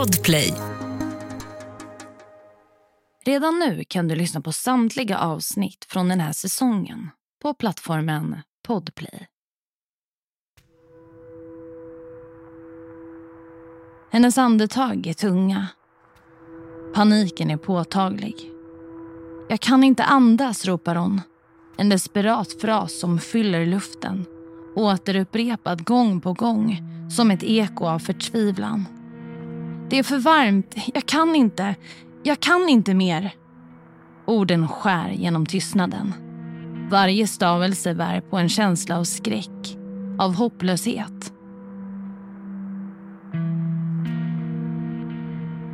Podplay. Redan nu kan du lyssna på samtliga avsnitt från den här säsongen på plattformen Podplay. Hennes andetag är tunga. Paniken är påtaglig. Jag kan inte andas, ropar hon. En desperat fras som fyller luften. Återupprepad gång på gång, som ett eko av förtvivlan. Det är för varmt. Jag kan inte. Jag kan inte mer. Orden skär genom tystnaden. Varje stavelse bär på en känsla av skräck, av hopplöshet.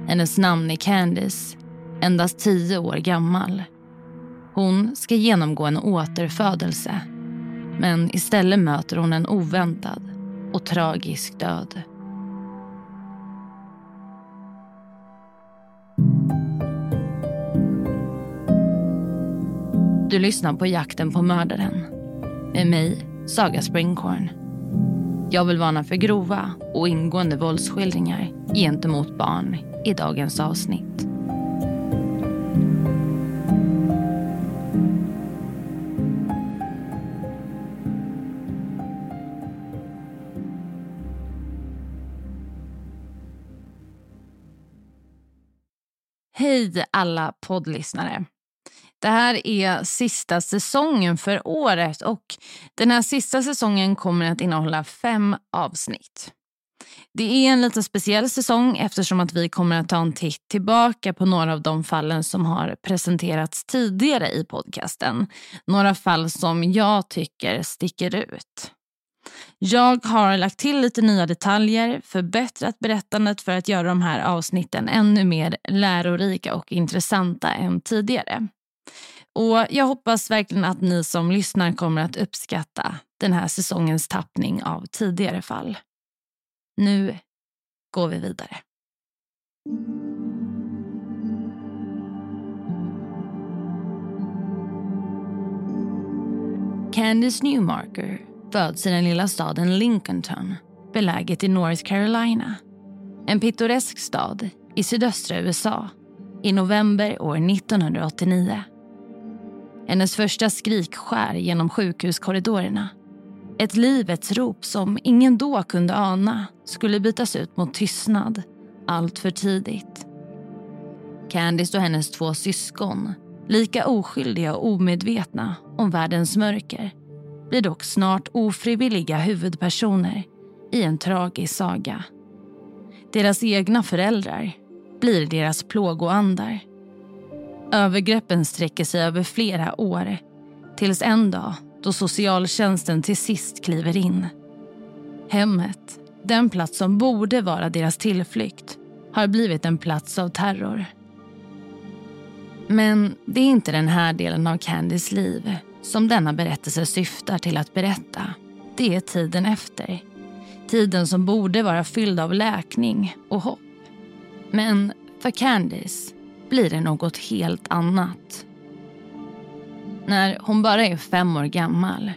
Hennes namn är Candice, endast tio år gammal. Hon ska genomgå en återfödelse. Men istället möter hon en oväntad och tragisk död. Du lyssnar på Jakten på mördaren. Med mig, Saga Springhorn. Jag vill varna för grova och ingående våldsskildringar gentemot barn i dagens avsnitt. Hej alla poddlyssnare. Det här är sista säsongen för året och den här sista säsongen kommer att innehålla fem avsnitt. Det är en lite speciell säsong eftersom att vi kommer att ta en titt tillbaka på några av de fallen som har presenterats tidigare i podcasten. Några fall som jag tycker sticker ut. Jag har lagt till lite nya detaljer, förbättrat berättandet för att göra de här avsnitten ännu mer lärorika och intressanta än tidigare. Och Jag hoppas verkligen att ni som lyssnar kommer att uppskatta den här säsongens tappning av tidigare fall. Nu går vi vidare. Candice Newmarker föds i den lilla staden Lincolnton beläget i North Carolina. En pittoresk stad i sydöstra USA i november år 1989. Hennes första skrik skär genom sjukhuskorridorerna. Ett livets rop som ingen då kunde ana skulle bytas ut mot tystnad allt för tidigt. Candice och hennes två syskon, lika oskyldiga och omedvetna om världens mörker blir dock snart ofrivilliga huvudpersoner i en tragisk saga. Deras egna föräldrar blir deras plågoandar. Övergreppen sträcker sig över flera år tills en dag då socialtjänsten till sist kliver in. Hemmet, den plats som borde vara deras tillflykt, har blivit en plats av terror. Men det är inte den här delen av Candys liv som denna berättelse syftar till att berätta. Det är tiden efter. Tiden som borde vara fylld av läkning och hopp. Men för Candice blir det något helt annat. När hon bara är fem år gammal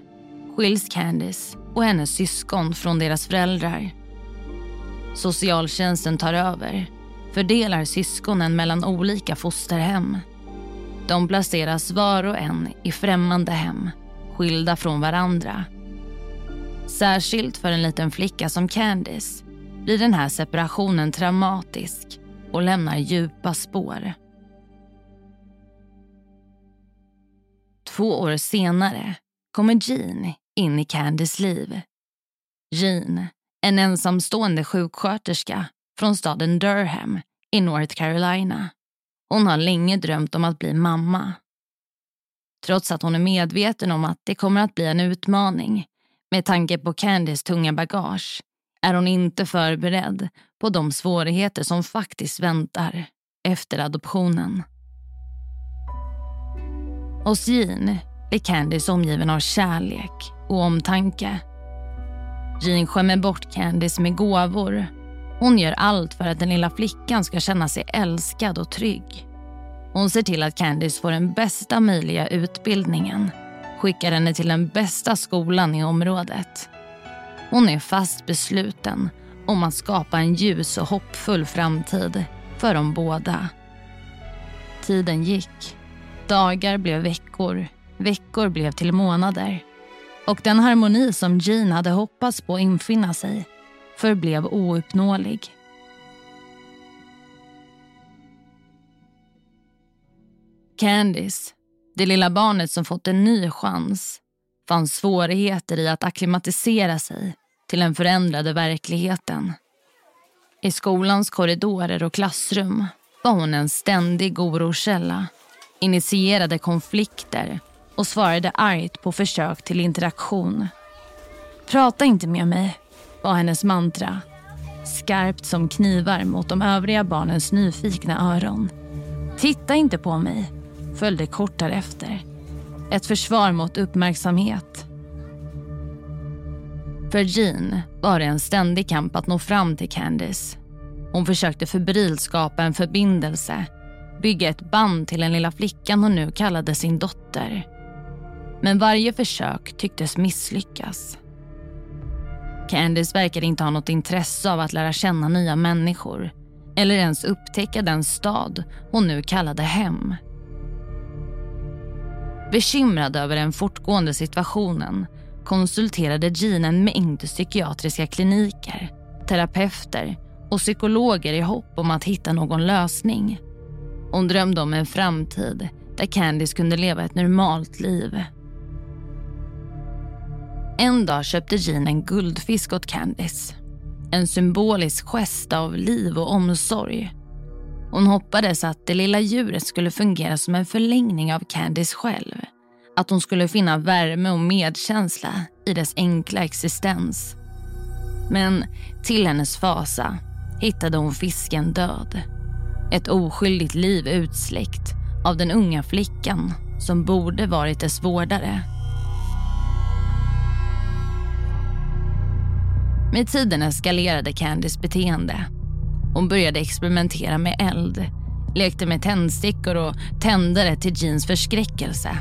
skiljs Candice och hennes syskon från deras föräldrar. Socialtjänsten tar över, fördelar syskonen mellan olika fosterhem. De placeras var och en i främmande hem, skilda från varandra. Särskilt för en liten flicka som Candice blir den här separationen traumatisk och lämnar djupa spår. Två år senare kommer Jean in i Candys liv. Jean, en ensamstående sjuksköterska från staden Durham i North Carolina. Hon har länge drömt om att bli mamma. Trots att hon är medveten om att det kommer att bli en utmaning med tanke på Candys tunga bagage är hon inte förberedd på de svårigheter som faktiskt väntar efter adoptionen. Hos Jean är Candice omgiven av kärlek och omtanke. Jean skämmer bort Candice med gåvor. Hon gör allt för att den lilla flickan ska känna sig älskad och trygg. Hon ser till att Candice får den bästa möjliga utbildningen. Skickar henne till den bästa skolan i området. Hon är fast besluten om att skapa en ljus och hoppfull framtid för dem båda. Tiden gick. Dagar blev veckor. Veckor blev till månader. Och den harmoni som Jean hade hoppats på infinna sig förblev ouppnåelig. Candice, det lilla barnet som fått en ny chans, fann svårigheter i att akklimatisera sig till den förändrade verkligheten. I skolans korridorer och klassrum var hon en ständig oroskälla, initierade konflikter och svarade argt på försök till interaktion. Prata inte med mig, var hennes mantra. Skarpt som knivar mot de övriga barnens nyfikna öron. Titta inte på mig, följde kort därefter. Ett försvar mot uppmärksamhet. För Jean var det en ständig kamp att nå fram till Candice. Hon försökte febrilt skapa en förbindelse, bygga ett band till den lilla flickan hon nu kallade sin dotter. Men varje försök tycktes misslyckas. Candice verkade inte ha något intresse av att lära känna nya människor eller ens upptäcka den stad hon nu kallade hem. Bekymrad över den fortgående situationen konsulterade Jean en mängd psykiatriska kliniker, terapeuter och psykologer i hopp om att hitta någon lösning. Hon drömde om en framtid där Candice kunde leva ett normalt liv. En dag köpte Jean en guldfisk åt Candice. En symbolisk gest av liv och omsorg. Hon hoppades att det lilla djuret skulle fungera som en förlängning av Candice själv. Att hon skulle finna värme och medkänsla i dess enkla existens. Men till hennes fasa hittade hon fisken död. Ett oskyldigt liv utsläckt av den unga flickan som borde varit dess vårdare. Med tiden eskalerade Candys beteende. Hon började experimentera med eld, lekte med tändstickor och tändare till Jeans förskräckelse.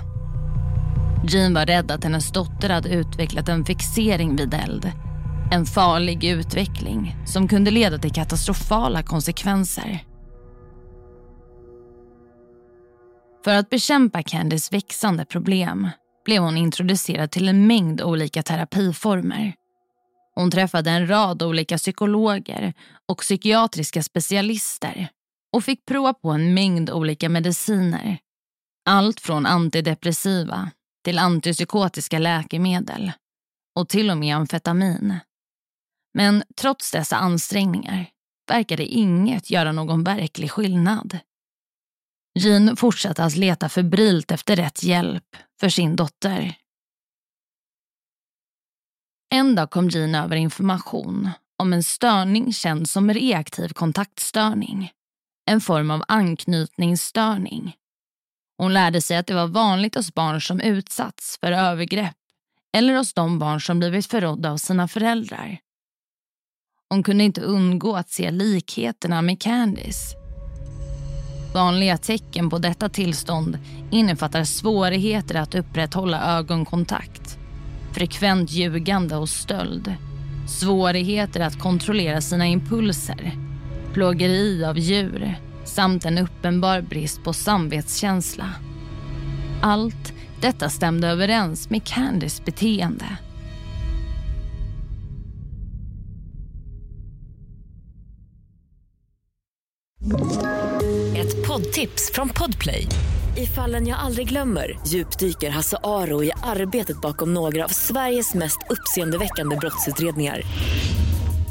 Jean var rädd att hennes dotter hade utvecklat en fixering vid eld. En farlig utveckling som kunde leda till katastrofala konsekvenser. För att bekämpa Candys växande problem blev hon introducerad till en mängd olika terapiformer. Hon träffade en rad olika psykologer och psykiatriska specialister och fick prova på en mängd olika mediciner. Allt från antidepressiva till antipsykotiska läkemedel och till och med amfetamin. Men trots dessa ansträngningar verkade inget göra någon verklig skillnad. Jean fortsatte att leta febrilt efter rätt hjälp för sin dotter. En dag kom Jean över information om en störning känd som reaktiv kontaktstörning. En form av anknytningsstörning. Hon lärde sig att det var vanligt hos barn som utsatts för övergrepp eller hos de barn som blivit förrådda av sina föräldrar. Hon kunde inte undgå att se likheterna med Candice. Vanliga tecken på detta tillstånd innefattar svårigheter att upprätthålla ögonkontakt, frekvent ljugande och stöld, svårigheter att kontrollera sina impulser, plågeri av djur samt en uppenbar brist på samvetskänsla. Allt detta stämde överens med Candys beteende. Ett poddtips från Podplay. I fallen jag aldrig glömmer djupdyker Hasse Aro i arbetet bakom några av Sveriges mest uppseendeväckande brottsutredningar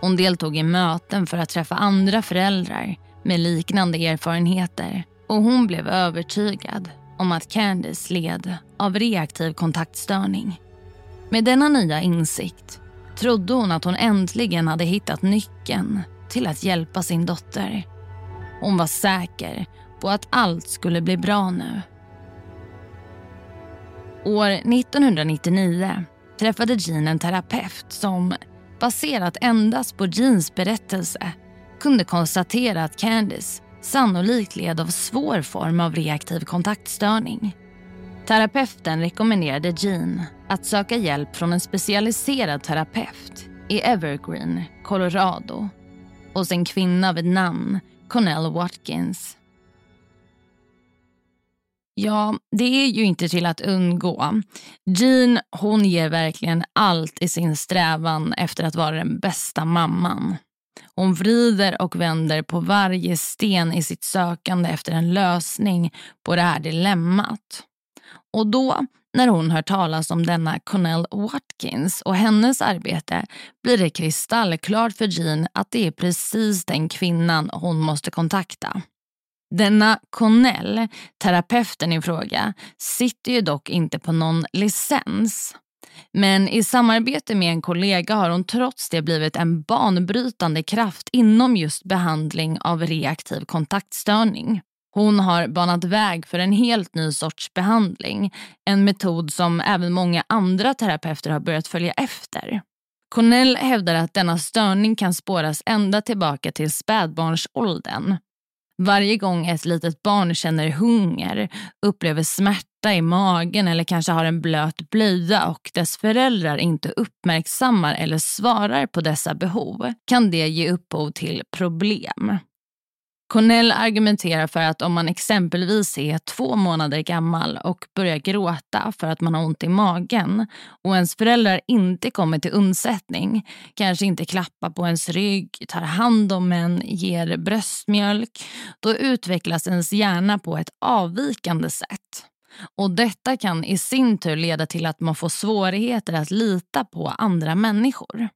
Hon deltog i möten för att träffa andra föräldrar med liknande erfarenheter och hon blev övertygad om att Candice led av reaktiv kontaktstörning. Med denna nya insikt trodde hon att hon äntligen hade hittat nyckeln till att hjälpa sin dotter. Hon var säker på att allt skulle bli bra nu. År 1999 träffade Jean en terapeut som, baserat endast på Jeans berättelse, kunde konstatera att Candice sannolikt led av svår form av reaktiv kontaktstörning. Terapeuten rekommenderade Jean att söka hjälp från en specialiserad terapeut i Evergreen, Colorado hos en kvinna vid namn Connell Watkins. Ja, det är ju inte till att undgå. Jean hon ger verkligen allt i sin strävan efter att vara den bästa mamman. Hon vrider och vänder på varje sten i sitt sökande efter en lösning på det här dilemmat. Och då, när hon hör talas om denna Connell Watkins och hennes arbete blir det kristallklart för Jean att det är precis den kvinnan hon måste kontakta. Denna Connell, terapeuten i fråga, sitter ju dock inte på någon licens. Men i samarbete med en kollega har hon trots det blivit en banbrytande kraft inom just behandling av reaktiv kontaktstörning. Hon har banat väg för en helt ny sorts behandling. En metod som även många andra terapeuter har börjat följa efter. Cornell hävdar att denna störning kan spåras ända tillbaka till spädbarnsåldern. Varje gång ett litet barn känner hunger, upplever smärta i magen eller kanske har en blöt blöja och dess föräldrar inte uppmärksammar eller svarar på dessa behov kan det ge upphov till problem. Cornell argumenterar för att om man exempelvis är två månader gammal och börjar gråta för att man har ont i magen och ens föräldrar inte kommer till undsättning, kanske inte klappar på ens rygg, tar hand om en, ger bröstmjölk, då utvecklas ens hjärna på ett avvikande sätt. Och Detta kan i sin tur leda till att man får svårigheter att lita på andra människor.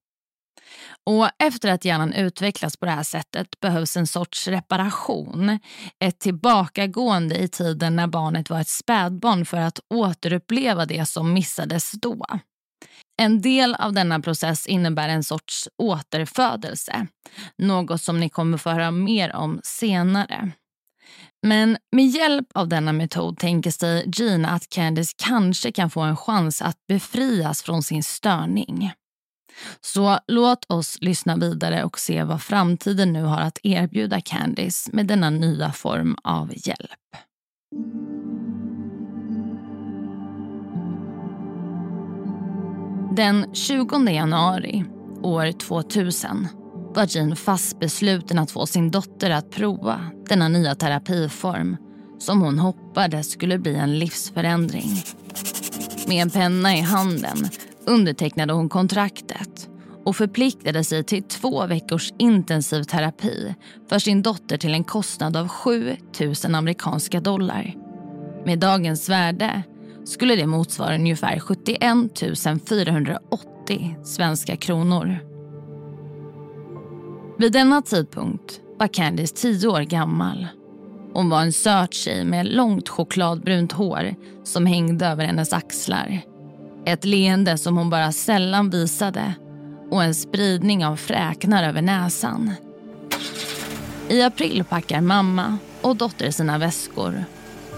Och Efter att hjärnan utvecklas på det här sättet behövs en sorts reparation. Ett tillbakagående i tiden när barnet var ett spädbarn för att återuppleva det som missades då. En del av denna process innebär en sorts återfödelse. Något som ni kommer få höra mer om senare. Men med hjälp av denna metod tänker sig Gina att Candice kanske kan få en chans att befrias från sin störning. Så låt oss lyssna vidare och se vad framtiden nu har att erbjuda Candice med denna nya form av hjälp. Den 20 januari år 2000 var Jean fast besluten att få sin dotter att prova denna nya terapiform som hon hoppades skulle bli en livsförändring. Med en penna i handen undertecknade hon kontraktet och förpliktade sig till två veckors intensiv terapi för sin dotter till en kostnad av 7 000 amerikanska dollar. Med dagens värde skulle det motsvara ungefär 71 480 svenska kronor. Vid denna tidpunkt var Candice tio år gammal. Hon var en söt tjej med långt chokladbrunt hår som hängde över hennes axlar ett leende som hon bara sällan visade och en spridning av fräknar över näsan. I april packar mamma och dotter sina väskor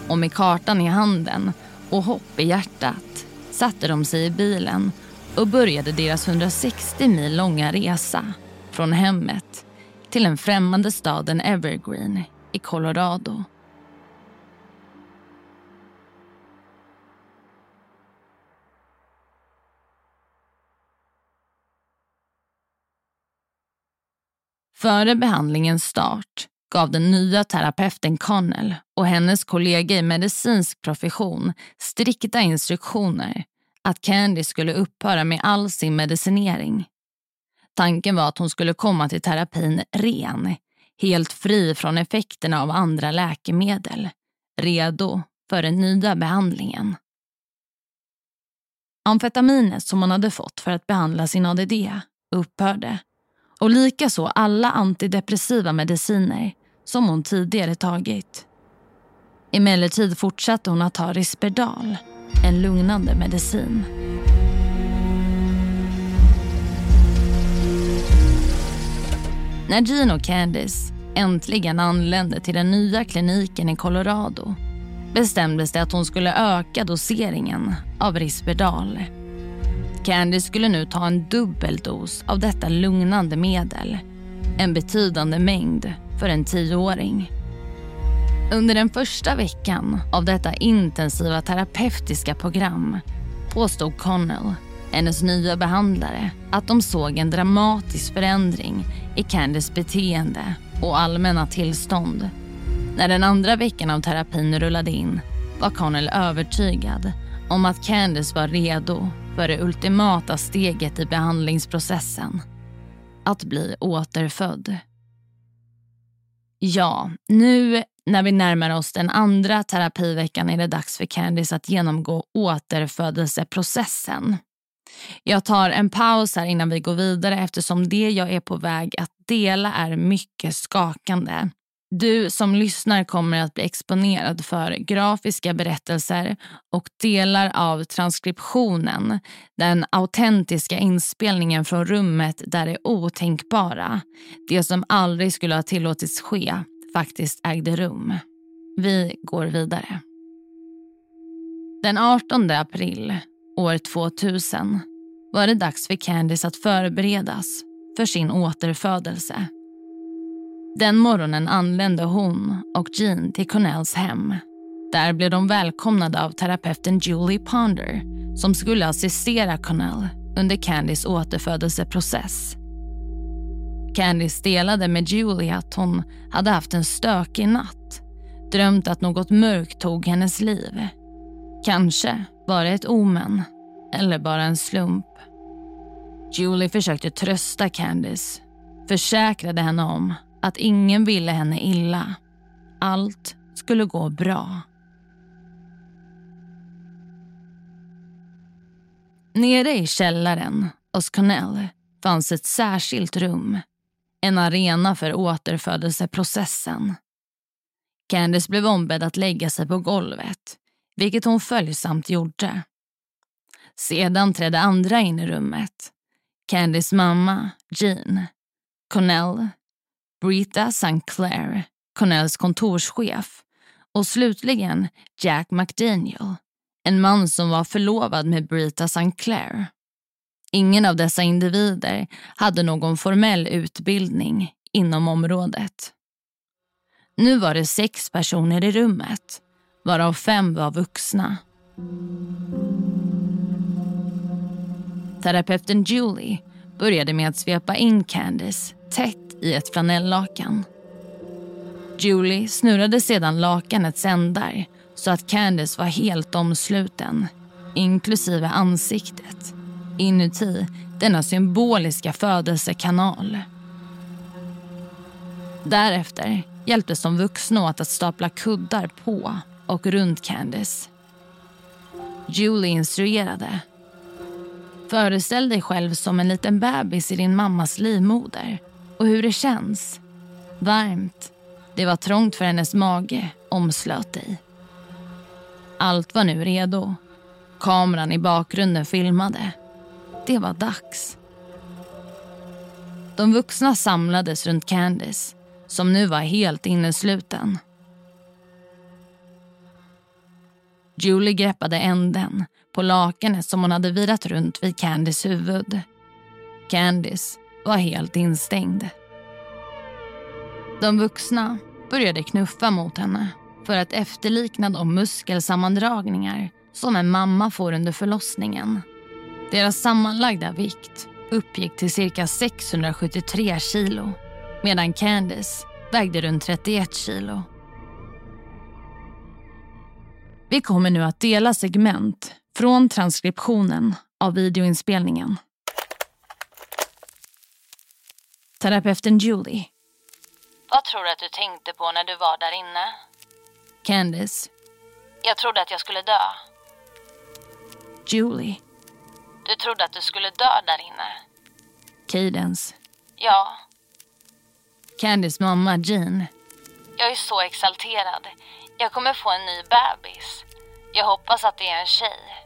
och med kartan i handen och hopp i hjärtat satte de sig i bilen och började deras 160 mil långa resa från hemmet till den främmande staden Evergreen i Colorado. Före behandlingens start gav den nya terapeuten Connell och hennes kollega i medicinsk profession strikta instruktioner att Candy skulle upphöra med all sin medicinering. Tanken var att hon skulle komma till terapin ren, helt fri från effekterna av andra läkemedel, redo för den nya behandlingen. Amfetaminet som hon hade fått för att behandla sin ADD upphörde och likaså alla antidepressiva mediciner som hon tidigare tagit. Emellertid fortsatte hon att ta Risperdal, en lugnande medicin. När Jean och Candice äntligen anlände till den nya kliniken i Colorado bestämdes det att hon skulle öka doseringen av Risperdal. Candy skulle nu ta en dubbeldos av detta lugnande medel. En betydande mängd för en tioåring. Under den första veckan av detta intensiva terapeutiska program påstod Connell, hennes nya behandlare, att de såg en dramatisk förändring i Candys beteende och allmänna tillstånd. När den andra veckan av terapin rullade in var Connell övertygad om att Candice var redo för det ultimata steget i behandlingsprocessen. Att bli återfödd. Ja, nu när vi närmar oss den andra terapiveckan är det dags för Candice att genomgå återfödelseprocessen. Jag tar en paus här innan vi går vidare eftersom det jag är på väg att dela är mycket skakande. Du som lyssnar kommer att bli exponerad för grafiska berättelser och delar av transkriptionen, den autentiska inspelningen från rummet där det otänkbara, det som aldrig skulle ha tillåtits ske, faktiskt ägde rum. Vi går vidare. Den 18 april år 2000 var det dags för Candice att förberedas för sin återfödelse. Den morgonen anlände hon och Jean till Connells hem. Där blev de välkomnade av terapeuten Julie Ponder som skulle assistera Connell under Candys återfödelseprocess. Candice delade med Julie att hon hade haft en stökig natt. Drömt att något mörkt tog hennes liv. Kanske var det ett omen eller bara en slump. Julie försökte trösta Candice, försäkrade henne om att ingen ville henne illa. Allt skulle gå bra. Nere i källaren hos Connell fanns ett särskilt rum. En arena för återfödelseprocessen. Candice blev ombedd att lägga sig på golvet, vilket hon följsamt gjorde. Sedan trädde andra in i rummet. Candys mamma, Jean, Connell, Brita St. Clair, Connells kontorschef och slutligen Jack McDaniel, en man som var förlovad med Brita St. Clair. Ingen av dessa individer hade någon formell utbildning inom området. Nu var det sex personer i rummet, varav fem var vuxna. Terapeuten Julie började med att svepa in Candice tätt i ett flanelllakan. Julie snurrade sedan lakanets ändar så att Candice var helt omsluten, inklusive ansiktet, inuti denna symboliska födelsekanal. Därefter hjälptes de vuxna åt att stapla kuddar på och runt Candice. Julie instruerade. Föreställ dig själv som en liten bebis i din mammas livmoder och hur det känns. Varmt. Det var trångt för hennes mage, omslöt dig. Allt var nu redo. Kameran i bakgrunden filmade. Det var dags. De vuxna samlades runt Candice som nu var helt innesluten. Julie greppade änden på lakanet som hon hade virat runt vid Candys huvud. Candice var helt instängd. De vuxna började knuffa mot henne för att efterlikna de muskelsammandragningar som en mamma får under förlossningen. Deras sammanlagda vikt uppgick till cirka 673 kilo medan Candice vägde runt 31 kilo. Vi kommer nu att dela segment från transkriptionen av videoinspelningen. Terapeuten Julie. Vad tror du att du tänkte på när du var där inne? Candice. Jag trodde att jag skulle dö. Julie. Du trodde att du skulle dö där inne? Cadence. Ja. Candice mamma Jean. Jag är så exalterad. Jag kommer få en ny bebis. Jag hoppas att det är en tjej.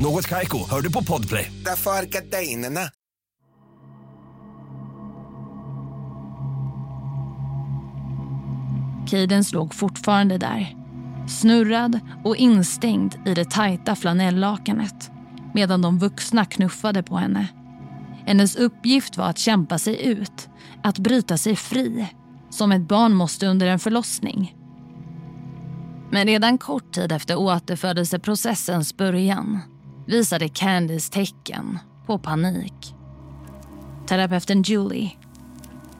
Något Kaiko, hör du på Podplay. Därför är gardinerna. Cadence låg fortfarande där. Snurrad och instängd i det tajta flanellakanet medan de vuxna knuffade på henne. Hennes uppgift var att kämpa sig ut, att bryta sig fri som ett barn måste under en förlossning. Men redan kort tid efter återfödelseprocessens början visade Candice tecken på panik. Terapeuten Julie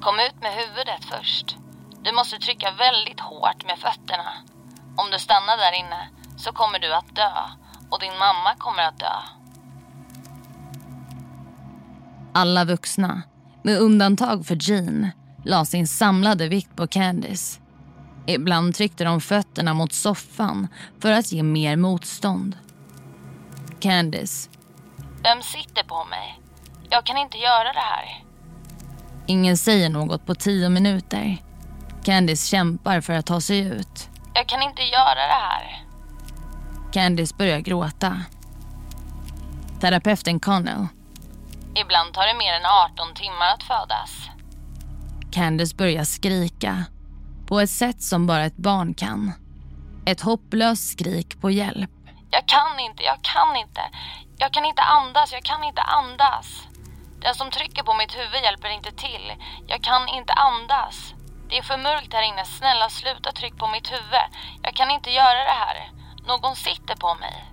Kom ut med huvudet först. Du måste trycka väldigt hårt med fötterna. Om du stannar där inne så kommer du att dö och din mamma kommer att dö. Alla vuxna, med undantag för Jean, la sin samlade vikt på Candice. Ibland tryckte de fötterna mot soffan för att ge mer motstånd. Candice, Vem sitter på mig? Jag kan inte göra det här. ingen säger något på tio minuter. Candice kämpar för att ta sig ut. Jag kan inte göra det här. Candice börjar gråta. Terapeuten Connell, Ibland tar det mer än 18 timmar att födas. Candice börjar skrika på ett sätt som bara ett barn kan. Ett hopplöst skrik på hjälp. Jag kan inte, jag kan inte. Jag kan inte andas, jag kan inte andas. Den som trycker på mitt huvud hjälper inte till. Jag kan inte andas. Det är för mörkt här inne. Snälla sluta tryck på mitt huvud. Jag kan inte göra det här. Någon sitter på mig.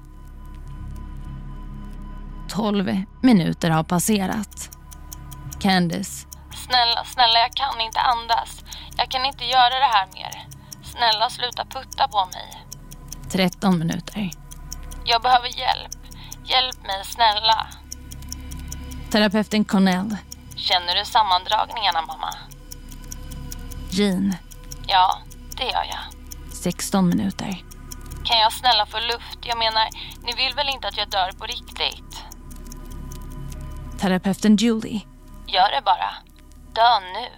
12 minuter har passerat. Candice, Snälla, snälla, jag kan inte andas. Jag kan inte göra det här mer. Snälla sluta putta på mig. 13 minuter. Jag behöver hjälp. Hjälp mig, snälla. Terapeuten Cornell, Känner du sammandragningarna, mamma? Jean, Ja, det gör jag. 16 minuter. Kan jag snälla få luft? Jag menar, ni vill väl inte att jag dör på riktigt? Terapeuten Julie, Gör det bara. Dö nu.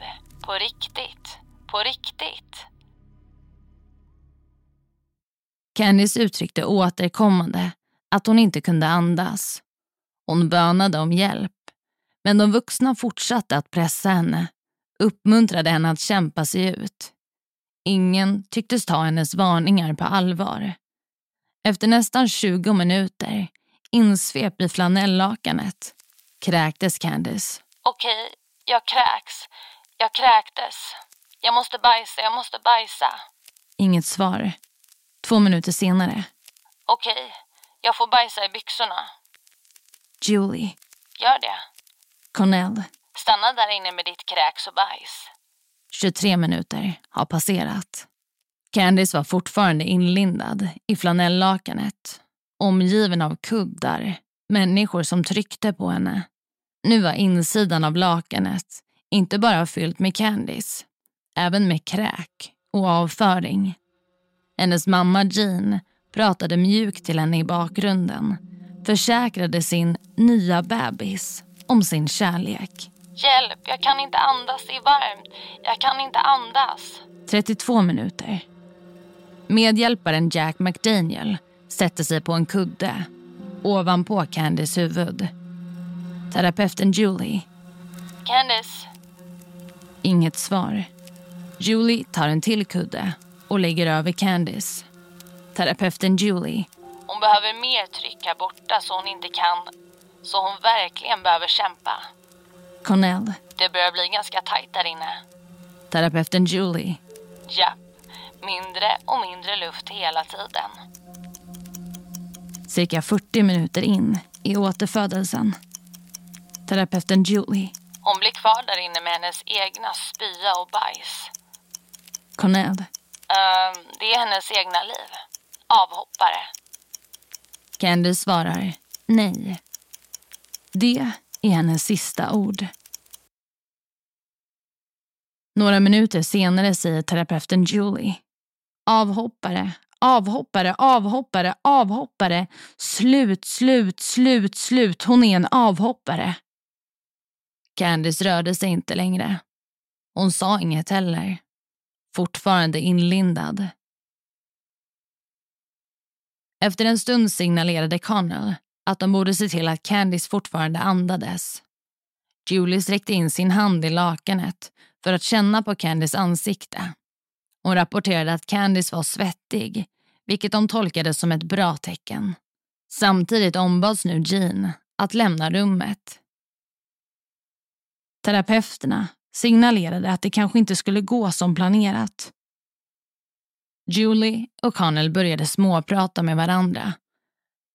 På riktigt. På riktigt. Candice uttryckte återkommande att hon inte kunde andas. Hon bönade om hjälp, men de vuxna fortsatte att pressa henne, uppmuntrade henne att kämpa sig ut. Ingen tycktes ta hennes varningar på allvar. Efter nästan 20 minuter, insvep i flanellakanet, kräktes Candice. Okej, jag kräks. Jag kräktes. Jag måste bajsa, jag måste bajsa. Inget svar. Två minuter senare, Okej, jag får bajsa i byxorna. Julie, Gör det. Cornell, Stanna där inne med ditt kräks och bajs. 23 minuter har passerat. Candice var fortfarande inlindad i flanellakanet, omgiven av kuddar, människor som tryckte på henne. Nu var insidan av lakanet inte bara fyllt med Candice, även med kräk och avföring. Hennes mamma Jean pratade mjukt till henne i bakgrunden, försäkrade sin nya bebis om sin kärlek. Hjälp, jag kan inte andas, det är varmt. Jag kan inte andas. 32 minuter. Medhjälparen Jack McDaniel sätter sig på en kudde ovanpå Candys huvud. Terapeuten Julie, Candice, inget svar. Julie tar en till kudde och lägger över Candice. Terapeuten Julie, hon behöver mer tryck här borta så hon inte kan. Så hon verkligen behöver kämpa. Cornell, Det börjar bli ganska tajt där inne. terapeuten Julie, Japp, mindre och mindre luft hela tiden. cirka 40 minuter in i återfödelsen. Terapeuten Julie, Hon blir kvar där inne med hennes egna spya och bajs. Cornell, Ehm, Ehm, det är hennes egna liv. Avhoppare. Candice svarar nej. Det är hennes sista ord. Några minuter senare säger terapeuten Julie. Avhoppare, avhoppare, avhoppare, avhoppare. Slut, slut, slut, slut. Hon är en avhoppare. Candice rörde sig inte längre. Hon sa inget heller. Fortfarande inlindad. Efter en stund signalerade Connell att de borde se till att Candice fortfarande andades. Julie sträckte in sin hand i lakanet för att känna på Candys ansikte. Hon rapporterade att Candice var svettig, vilket de tolkade som ett bra tecken. Samtidigt ombads nu Jean att lämna rummet. Terapeuterna signalerade att det kanske inte skulle gå som planerat. Julie och Connell började småprata med varandra.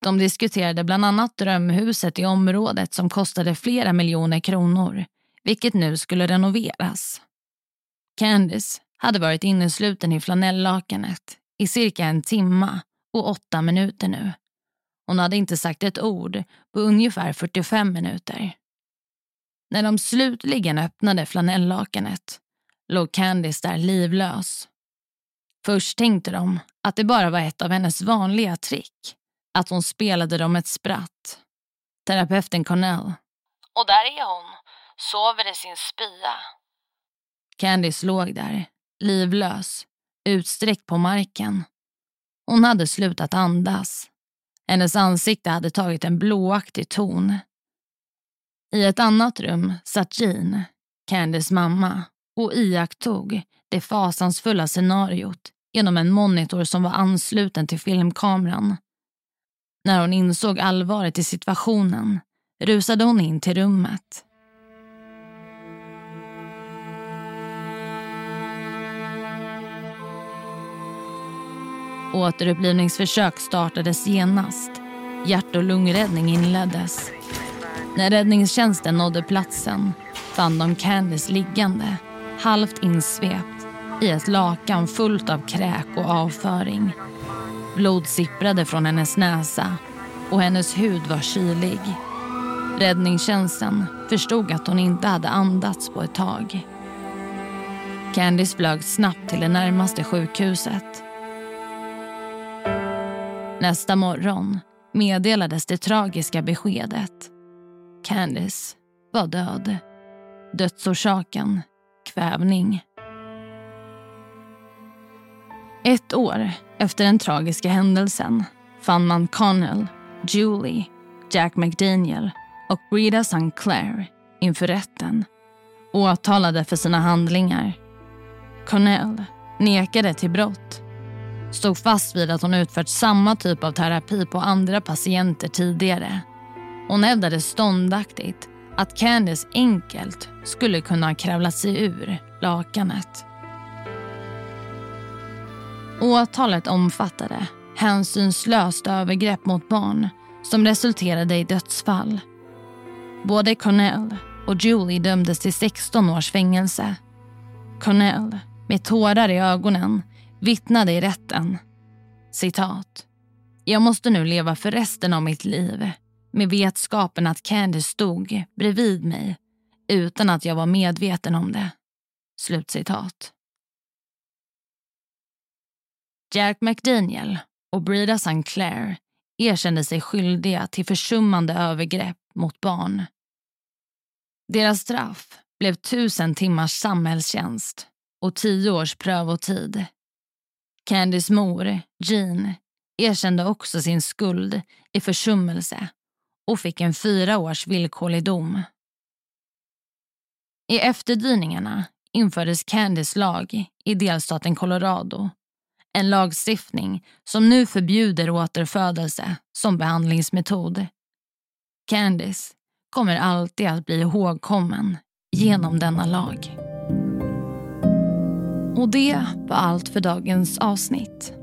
De diskuterade bland annat drömhuset i området som kostade flera miljoner kronor, vilket nu skulle renoveras. Candice hade varit innesluten i flanellakanet i cirka en timma och åtta minuter nu. Hon hade inte sagt ett ord på ungefär 45 minuter. När de slutligen öppnade flanellakanet låg Candice där livlös. Först tänkte de att det bara var ett av hennes vanliga trick. Att hon spelade dem ett spratt. Terapeuten Cornell. Och där är hon, sover i sin spya. Candice låg där, livlös, utsträckt på marken. Hon hade slutat andas. Hennes ansikte hade tagit en blåaktig ton. I ett annat rum satt Jean, Candys mamma, och iakttog det fasansfulla scenariot genom en monitor som var ansluten till filmkameran. När hon insåg allvaret i situationen rusade hon in till rummet. Återupplivningsförsök startades genast. Hjärt och lungräddning inleddes. När räddningstjänsten nådde platsen fann de Candice liggande, halvt insvept i ett lakan fullt av kräk och avföring. Blod sipprade från hennes näsa och hennes hud var kylig. Räddningstjänsten förstod att hon inte hade andats på ett tag. Candice flög snabbt till det närmaste sjukhuset. Nästa morgon meddelades det tragiska beskedet. Candice var död. Dödsorsaken kvävning. Ett år efter den tragiska händelsen fann man Connell, Julie, Jack McDaniel och Rita St. Clair inför rätten åtalade för sina handlingar. Connell nekade till brott stod fast vid att hon utfört samma typ av terapi på andra patienter tidigare. Hon hävdade ståndaktigt att Candice enkelt skulle kunna kravla sig ur lakanet. Åtalet omfattade hänsynslöst övergrepp mot barn som resulterade i dödsfall. Både Cornell och Julie dömdes till 16 års fängelse. Cornell, med tårar i ögonen, vittnade i rätten. Citat. Jag måste nu leva för resten av mitt liv med vetskapen att Candy stod bredvid mig utan att jag var medveten om det. Slutcitat. Jack McDaniel och Brida Sinclair erkände sig skyldiga till försummande övergrepp mot barn. Deras straff blev tusen timmars samhällstjänst och tio års prövotid. Candys mor, Jean, erkände också sin skuld i försummelse och fick en fyra års villkorlig dom. I efterdyningarna infördes Candys lag i delstaten Colorado. En lagstiftning som nu förbjuder återfödelse som behandlingsmetod. Candice kommer alltid att bli ihågkommen genom denna lag. Och det var allt för dagens avsnitt.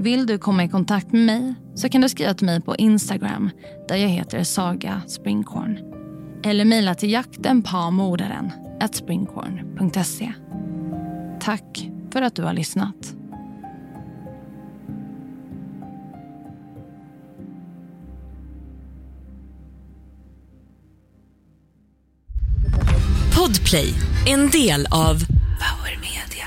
Vill du komma i kontakt med mig så kan du skriva till mig på Instagram där jag heter Saga Springkorn. Eller mejla till jakten på springkorn.se. Tack för att du har lyssnat. Podplay, en del av Power Media